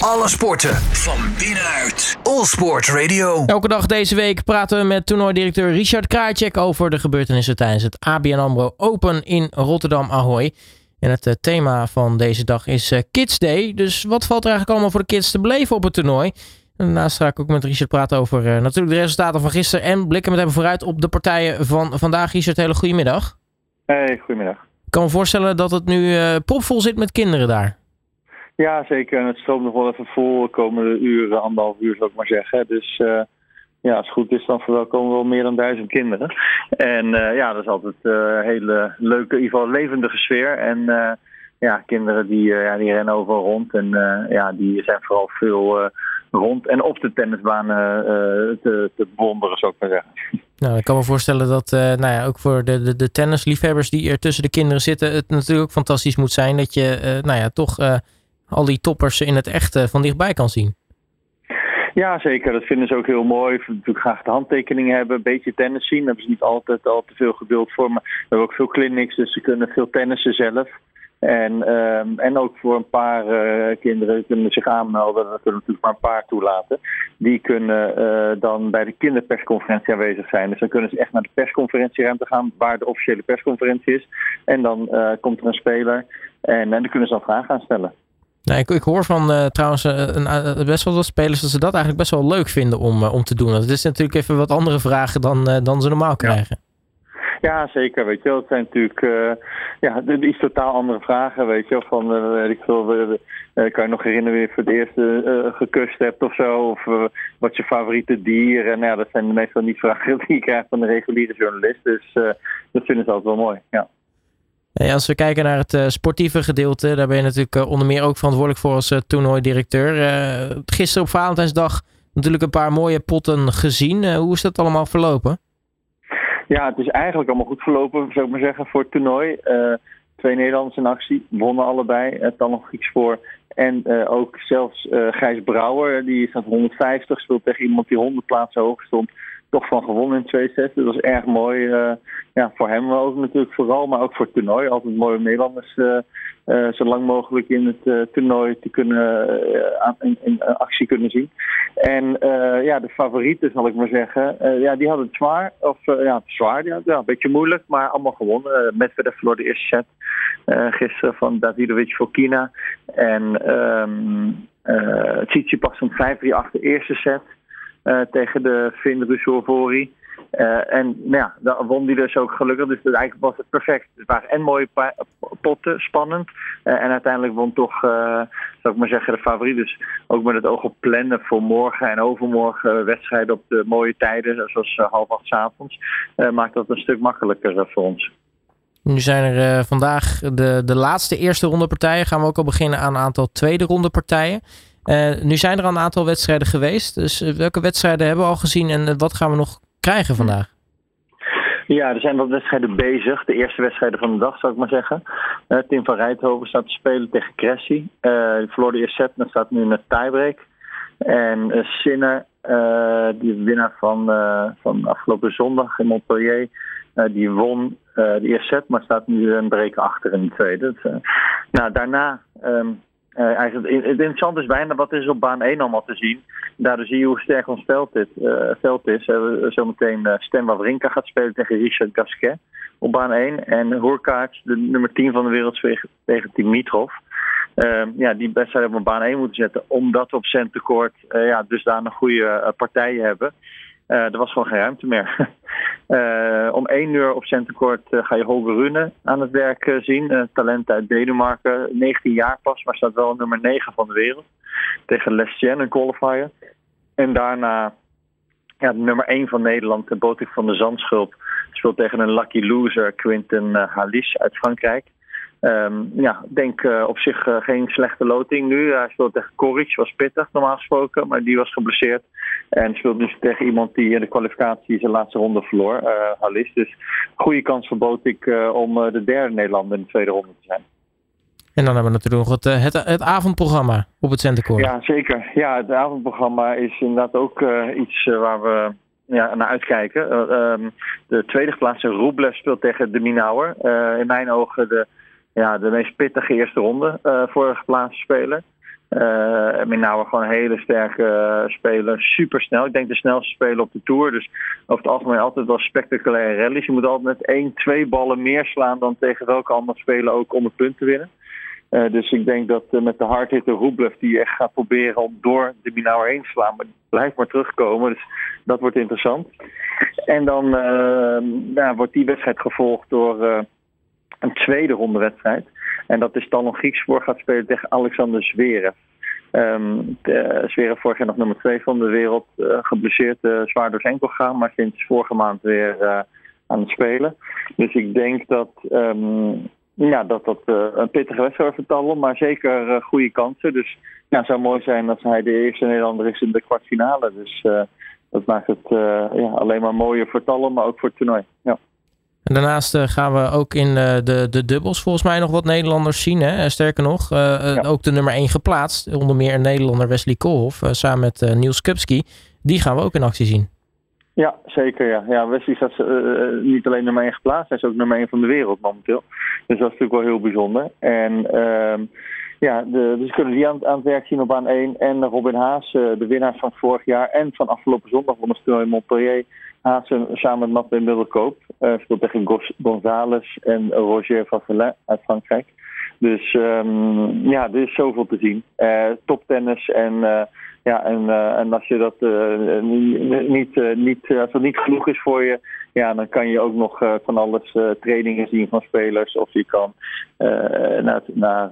Alle sporten van binnenuit. All Sport Radio. Elke dag deze week praten we met toernooidirecteur Richard Krajcek over de gebeurtenissen tijdens het ABN AMRO Open in Rotterdam Ahoy. En het eh, thema van deze dag is eh, Kids Day. Dus wat valt er eigenlijk allemaal voor de kids te beleven op het toernooi? En daarnaast ga ik ook met Richard praten over eh, natuurlijk de resultaten van gisteren. En blikken met hem vooruit op de partijen van vandaag. Richard, hele goede middag. Hey, goedemiddag. Ik kan me voorstellen dat het nu uh, popvol zit met kinderen daar. Ja, zeker. En het stroomt nog wel even vol de komende uren, anderhalf uur zou ik maar zeggen. Dus uh, ja, als het goed is, dan verwelkomen we wel meer dan duizend kinderen. En uh, ja, dat is altijd een hele leuke, in ieder geval levendige sfeer. En ja, kinderen die, ja, die rennen overal rond. En ja, die zijn vooral veel rond en op de tennisbanen te, te bewonderen, zou ik maar zeggen. Nou, ik kan me voorstellen dat nou ja, ook voor de, de, de tennisliefhebbers die er tussen de kinderen zitten, het natuurlijk fantastisch moet zijn dat je nou ja, toch al die toppers in het echt van dichtbij kan zien. Ja, zeker. Dat vinden ze ook heel mooi. Ze natuurlijk graag de handtekeningen hebben, een beetje tennis zien. Daar hebben ze niet altijd al te veel geduld voor. Maar we hebben ook veel clinics, dus ze kunnen veel tennissen zelf. En, um, en ook voor een paar uh, kinderen kunnen zich aanmelden. Dat kunnen natuurlijk maar een paar toelaten. Die kunnen uh, dan bij de kinderpersconferentie aanwezig zijn. Dus dan kunnen ze echt naar de persconferentieruimte gaan, waar de officiële persconferentie is. En dan komt er een speler en, en dan kunnen ze dan vragen aan stellen. Nou, ik, ik hoor van uh, trouwens uh, best wel wat spelers dat ze dat eigenlijk best wel leuk vinden om, om te doen. Het is natuurlijk even wat andere vragen dan, dan ze normaal krijgen. Ja. Ja, zeker. Weet je wel. Het zijn natuurlijk uh, ja, iets totaal andere vragen. Weet je wel. Van, uh, weet ik veel, uh, kan je nog herinneren wie je voor het eerst gekust hebt of zo? Of wat je favoriete dier? En ja, dat zijn meestal niet vragen die je krijgt van de reguliere journalist. Dus dat vinden ze altijd wel mooi. Ja. Als we kijken naar het sportieve gedeelte, daar ben je natuurlijk onder meer ook verantwoordelijk voor als toernooidirecteur. gisteren op Valentijnsdag natuurlijk een paar mooie potten gezien. hoe is dat allemaal verlopen? Ja, het is eigenlijk allemaal goed verlopen, zou ik maar zeggen, voor het toernooi. Uh, twee Nederlanders in actie, wonnen allebei. Het dan nog iets voor. En uh, ook zelfs uh, Gijs Brouwer, die staat 150, speelt tegen iemand die 100 plaatsen hoog stond toch van gewonnen in twee sets. Dat was erg mooi. Uh, ja, voor hem ook natuurlijk vooral, maar ook voor het toernooi. Altijd mooi om Nederlanders uh, uh, zo lang mogelijk in het toernooi te kunnen in, actie kunnen zien. En ja, de favorieten zal ik maar zeggen, ja, die hadden het zwaar. Of ja, zwaar, ja, een beetje moeilijk, maar allemaal gewonnen. Medvedev verloor de eerste set gisteren van Davidovic voor Kina. En um, Tsitsipas een 5-3 achter de eerste set. Uh, tegen de Finn Rusovori. Uh, en nou ja, daar won die dus ook gelukkig. Dus eigenlijk was het perfect. Het waren en mooie potten, spannend. Uh, en uiteindelijk won toch, uh, zou ik maar zeggen, de favoriet. Dus ook met het oog op plannen voor morgen en overmorgen wedstrijden op de mooie tijden, zoals half acht s avonds, maakt dat een stuk makkelijker voor ons. Nu zijn er vandaag de, de laatste eerste ronde partijen. Gaan we ook al beginnen aan een aantal tweede ronde partijen. Uh, nu zijn er al een aantal wedstrijden geweest. Dus uh, welke wedstrijden hebben we al gezien en wat gaan we nog krijgen vandaag? Ja, er zijn wat wedstrijden bezig. De eerste wedstrijden van de dag, zou ik maar zeggen. Uh, Tim van Rijthoven staat te spelen tegen Cressy. die verloor de eerste set, maar staat nu in een tiebreak. En Sinner, die winnaar van, van afgelopen zondag in Montpellier, die won de eerste set, maar staat nu een break achter in de tweede. Dus, nou, daarna um, uh, eigenlijk, het interessante is bijna wat is op baan 1 allemaal te zien. Daardoor zie je hoe sterk ons veld, dit, uh, veld is. Uh, zometeen uh, Stan Wawrinka gaat spelen tegen Richard Gasquet op baan 1. En Hoerkaart, de nummer 10 van de wereld, tegen Dimitrov. ja, die wedstrijd op baan 1 moeten zetten. Omdat we op centercourt ja, dus daar een goede partijen hebben. Uh, er was gewoon geen ruimte meer. uh, om één uur op Centercourt uh, ga je Holger Rune aan het werk zien. talent uit Denemarken, 19 jaar pas, maar staat wel nummer 9 van de wereld. Tegen Lestien, een qualifier. En daarna ja, nummer 1 van Nederland, de Botik van de Zandschulp, speelt tegen een lucky loser, Quinten Halis uit Frankrijk. Um, ja, ik denk uh, op zich uh, geen slechte loting nu. Hij speelt tegen Koric, was pittig normaal gesproken, maar die was geblesseerd. En speelt dus tegen iemand die in de kwalificatie zijn laatste ronde verloor, uh, Halis. Dus goede kans voor Botik om de derde Nederlander in de tweede ronde te zijn. En dan hebben we natuurlijk nog het, het, het avondprogramma op het Centercourt. Ja, zeker. Ja, het avondprogramma is inderdaad ook iets waar we ja, naar uitkijken. Um, de tweede geplaatste Rublev speelt tegen de Minauer. in mijn ogen de ja, de meest pittige eerste ronde uh, voor een geplaatste speler. Uh, Minauer gewoon een hele sterke speler. Super snel. Ik denk de snelste speler op de Tour. Dus over het algemeen altijd wel spectaculaire rallies. Je moet altijd met één, twee ballen meer slaan dan tegen welke andere speler ook om het punt te winnen. Dus ik denk dat met de hardhitter Rublev die echt gaat proberen om door de Minauer heen te slaan. Maar blijft maar terugkomen. Dus dat wordt interessant. En dan wordt die wedstrijd gevolgd door een tweede ronde wedstrijd. En dat is dan nog Grieks voor gaat spelen tegen Alexander Zverev. Um, Zverev vorig jaar nog nummer 2 van de wereld. Uh, geblesseerd, uh, zwaar door zijn enkel maar sinds vorige maand weer aan het spelen. Dus ik denk dat um, ja, dat, dat een pittige wedstrijd vertallen, maar zeker goede kansen. Dus ja, het zou mooi zijn als hij de eerste Nederlander is in de kwartfinale. Dus dat maakt het ja, alleen maar mooier voor Tallen, maar ook voor het toernooi. Ja. En daarnaast uh, gaan we ook in uh, de, de dubbels volgens mij nog wat Nederlanders zien. Hè? Sterker nog, uh, ja. ook de nummer 1 geplaatst. Onder meer een Nederlander Wesley Koolhof samen met Niels Kupski. Die gaan we ook in actie zien. Ja, zeker. Ja. Ja, Wesley staat niet alleen nummer 1 geplaatst, hij is ook nummer 1 van de wereld momenteel. Dus dat is natuurlijk wel heel bijzonder. En ehm, ja, de, dus kunnen die aan, aan, het werk zien op baan 1. En Robin Haas, de winnaar van vorig jaar en van afgelopen zondag van het toernooi Montpellier Hazen samen met Matt Middelkoop. Uh, speelt tegen González en Roger Vasselin uit Frankrijk. Dus um, ja, er is zoveel te zien. Uh, toptennis en, uh, ja, en, uh, en als je dat niet, niet, als dat niet genoeg is voor je, ja, dan kan je ook nog van alles trainingen zien van spelers. Of je kan naar, naar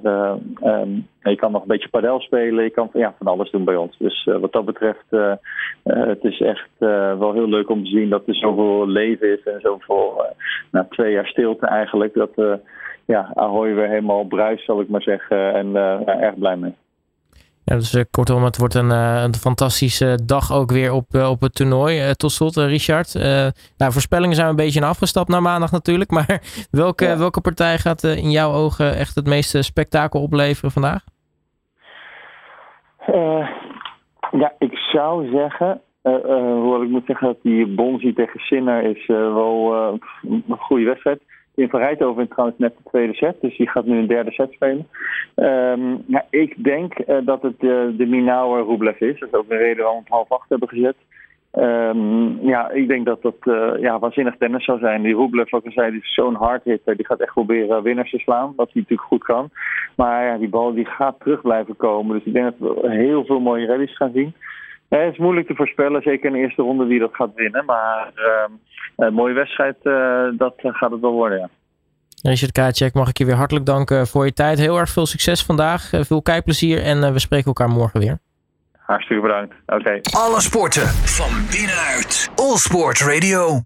um, je kan nog een beetje padel spelen. Je kan ja, van alles doen bij ons. Dus wat dat betreft, het is echt wel heel leuk om te zien dat er zoveel leven is en zoveel, na twee jaar stilte eigenlijk, dat ja, Ahoy weer helemaal bruis, zal ik maar zeggen. En uh, erg blij mee. Ja, dus uh, kortom, het wordt een, uh, een fantastische dag ook weer op, op het toernooi. tot slot, Richard. nou, voorspellingen zijn we een beetje afgestapt naar maandag natuurlijk. Maar welke, ja. welke partij gaat in jouw ogen echt het meeste spektakel opleveren vandaag? ja, ik zou zeggen, hoewel ik moet zeggen dat die Bonzi tegen Sinner is wel een goede wedstrijd in Van Rijthoven wint trouwens net de tweede set, dus die gaat nu een derde set spelen. Ja, ik denk uh, dat het de, de Minauer Rublev is. Dat is ook een reden waarom we het half acht hebben gezet. Um, ja, ik denk dat dat uh, ja, waanzinnig tennis zou zijn. Die Rublev, wat ik zei, die is zo'n hardhitter. Die gaat echt proberen winnaars te slaan, wat hij natuurlijk goed kan. Maar ja, die bal die gaat terug blijven komen. Dus ik denk dat we heel veel mooie rallies gaan zien. Ja, het is moeilijk te voorspellen, zeker in de eerste ronde wie dat gaat winnen. Maar uh, een mooie wedstrijd, uh, dat gaat het wel worden, ja. Richard Kacek, mag ik je weer hartelijk danken voor je tijd. Heel erg veel succes vandaag. Veel kijkplezier en we spreken elkaar morgen weer. Hartstikke bedankt. Oké. Okay. Alle sporten van binnenuit. All Sport Radio.